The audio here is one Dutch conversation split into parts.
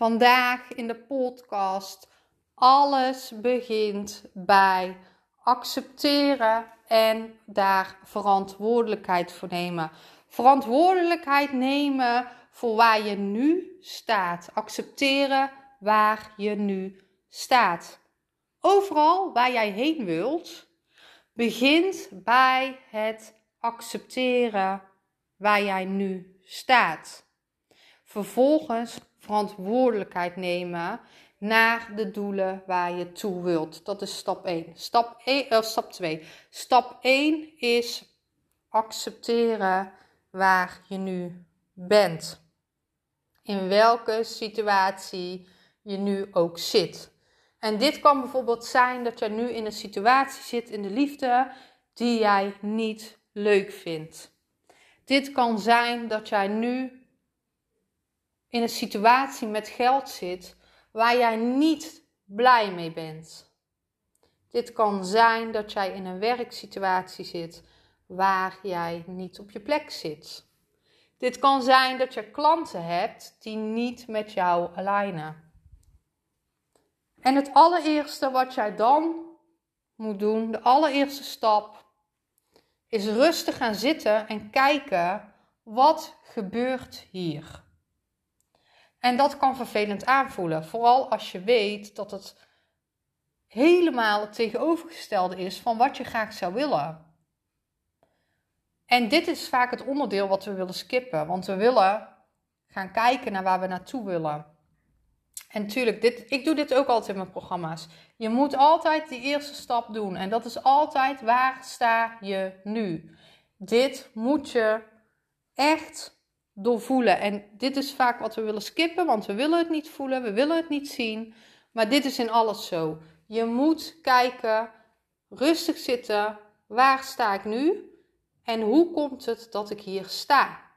Vandaag in de podcast. Alles begint bij accepteren en daar verantwoordelijkheid voor nemen. Verantwoordelijkheid nemen voor waar je nu staat. Accepteren waar je nu staat. Overal waar jij heen wilt, begint bij het accepteren waar jij nu staat. Vervolgens verantwoordelijkheid nemen naar de doelen waar je toe wilt. Dat is stap 1. Stap, 1, uh, stap 2. Stap 1 is accepteren waar je nu bent. In welke situatie je nu ook zit. En dit kan bijvoorbeeld zijn dat jij nu in een situatie zit in de liefde die jij niet leuk vindt. Dit kan zijn dat jij nu in een situatie met geld zit waar jij niet blij mee bent. Dit kan zijn dat jij in een werksituatie zit waar jij niet op je plek zit. Dit kan zijn dat je klanten hebt die niet met jou alignen. En het allereerste wat jij dan moet doen, de allereerste stap, is rustig gaan zitten en kijken wat gebeurt hier. En dat kan vervelend aanvoelen, vooral als je weet dat het helemaal het tegenovergestelde is van wat je graag zou willen. En dit is vaak het onderdeel wat we willen skippen, want we willen gaan kijken naar waar we naartoe willen. En natuurlijk, dit, ik doe dit ook altijd in mijn programma's. Je moet altijd die eerste stap doen. En dat is altijd waar sta je nu. Dit moet je echt doorvoelen. En dit is vaak wat we willen skippen, want we willen het niet voelen, we willen het niet zien. Maar dit is in alles zo. Je moet kijken, rustig zitten, waar sta ik nu? En hoe komt het dat ik hier sta?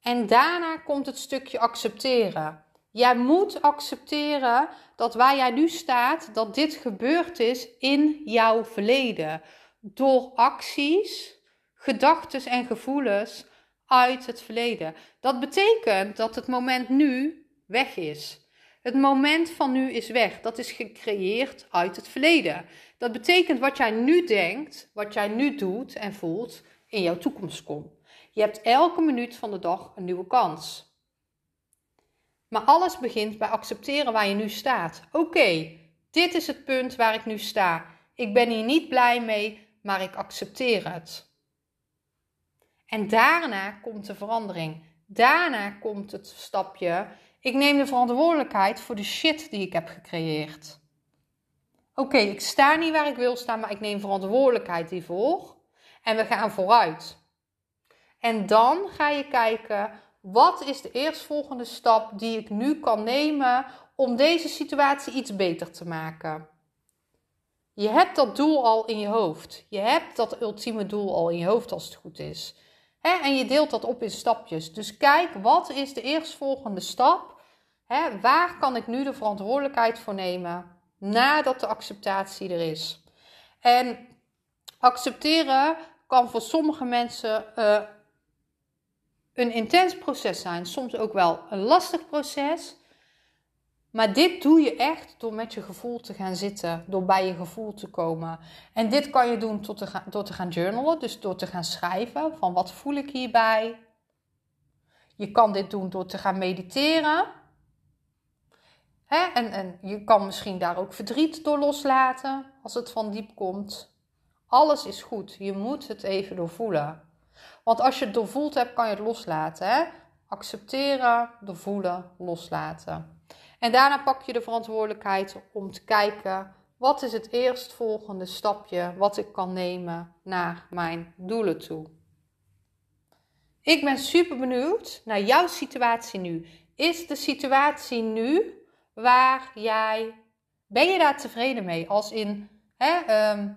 En daarna komt het stukje accepteren. Jij moet accepteren dat waar jij nu staat, dat dit gebeurd is in jouw verleden. Door acties, gedachten en gevoelens uit het verleden. Dat betekent dat het moment nu weg is. Het moment van nu is weg. Dat is gecreëerd uit het verleden. Dat betekent wat jij nu denkt, wat jij nu doet en voelt, in jouw toekomst komt. Je hebt elke minuut van de dag een nieuwe kans. Maar alles begint bij accepteren waar je nu staat. Oké, dit is het punt waar ik nu sta. Ik ben hier niet blij mee, maar ik accepteer het. En daarna komt de verandering. Daarna komt het stapje. Ik neem de verantwoordelijkheid voor de shit die ik heb gecreëerd. Oké, ik sta niet waar ik wil staan, maar ik neem verantwoordelijkheid hiervoor. En we gaan vooruit. En dan ga je kijken, wat is de eerstvolgende stap die ik nu kan nemen om deze situatie iets beter te maken? Je hebt dat doel al in je hoofd. Je hebt dat ultieme doel al in je hoofd als het goed is. En je deelt dat op in stapjes. Dus kijk, wat is de eerstvolgende stap? Waar kan ik nu de verantwoordelijkheid voor nemen nadat de acceptatie er is? En accepteren kan voor sommige mensen uh, een intens proces zijn, soms ook wel een lastig proces. Maar dit doe je echt door met je gevoel te gaan zitten, door bij je gevoel te komen. En dit kan je doen door te gaan, te gaan journalen, dus door te gaan schrijven van wat voel ik hierbij. Je kan dit doen door te gaan mediteren. Hè? En, en je kan misschien daar ook verdriet door loslaten als het van diep komt. Alles is goed, je moet het even doorvoelen. Want als je het doorvoeld hebt, kan je het loslaten. Hè? Accepteren, doorvoelen, loslaten. En daarna pak je de verantwoordelijkheid om te kijken wat is het eerstvolgende stapje wat ik kan nemen naar mijn doelen toe. Ik ben super benieuwd naar jouw situatie nu. Is de situatie nu waar jij. Ben je daar tevreden mee? Als in. Hè, ehm,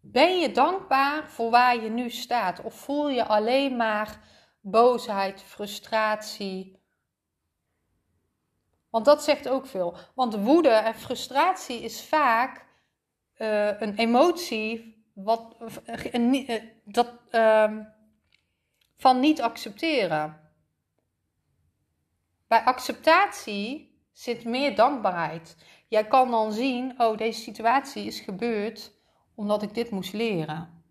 ben je dankbaar voor waar je nu staat? Of voel je alleen maar boosheid, frustratie? Want dat zegt ook veel. Want woede en frustratie is vaak uh, een emotie wat, uh, dat, uh, van niet accepteren. Bij acceptatie zit meer dankbaarheid. Jij kan dan zien, oh, deze situatie is gebeurd omdat ik dit moest leren.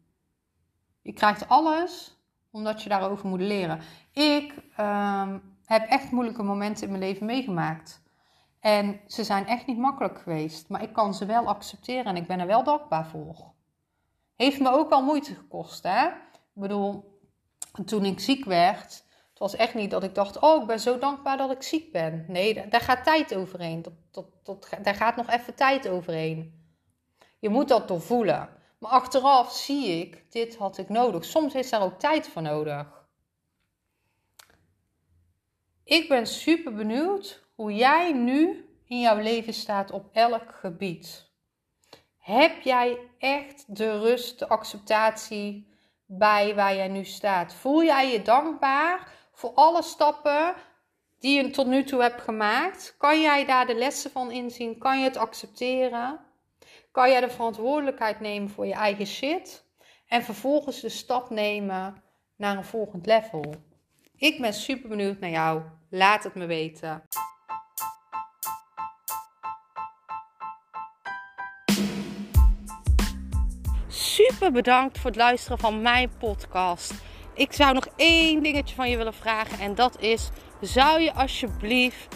Je krijgt alles omdat je daarover moet leren. Ik uh, heb echt moeilijke momenten in mijn leven meegemaakt. En ze zijn echt niet makkelijk geweest. Maar ik kan ze wel accepteren en ik ben er wel dankbaar voor. Heeft me ook wel moeite gekost, hè? Ik bedoel, toen ik ziek werd, het was echt niet dat ik dacht: oh, ik ben zo dankbaar dat ik ziek ben. Nee, daar gaat tijd overheen. Daar gaat nog even tijd overheen. Je moet dat doorvoelen. Maar achteraf zie ik, dit had ik nodig. Soms is daar ook tijd voor nodig. Ik ben super benieuwd hoe jij nu in jouw leven staat op elk gebied. Heb jij echt de rust, de acceptatie bij waar jij nu staat? Voel jij je dankbaar voor alle stappen die je tot nu toe hebt gemaakt? Kan jij daar de lessen van inzien? Kan je het accepteren? Kan jij de verantwoordelijkheid nemen voor je eigen shit? En vervolgens de stap nemen naar een volgend level? Ik ben super benieuwd naar jou. Laat het me weten. Super bedankt voor het luisteren van mijn podcast. Ik zou nog één dingetje van je willen vragen en dat is: zou je alsjeblieft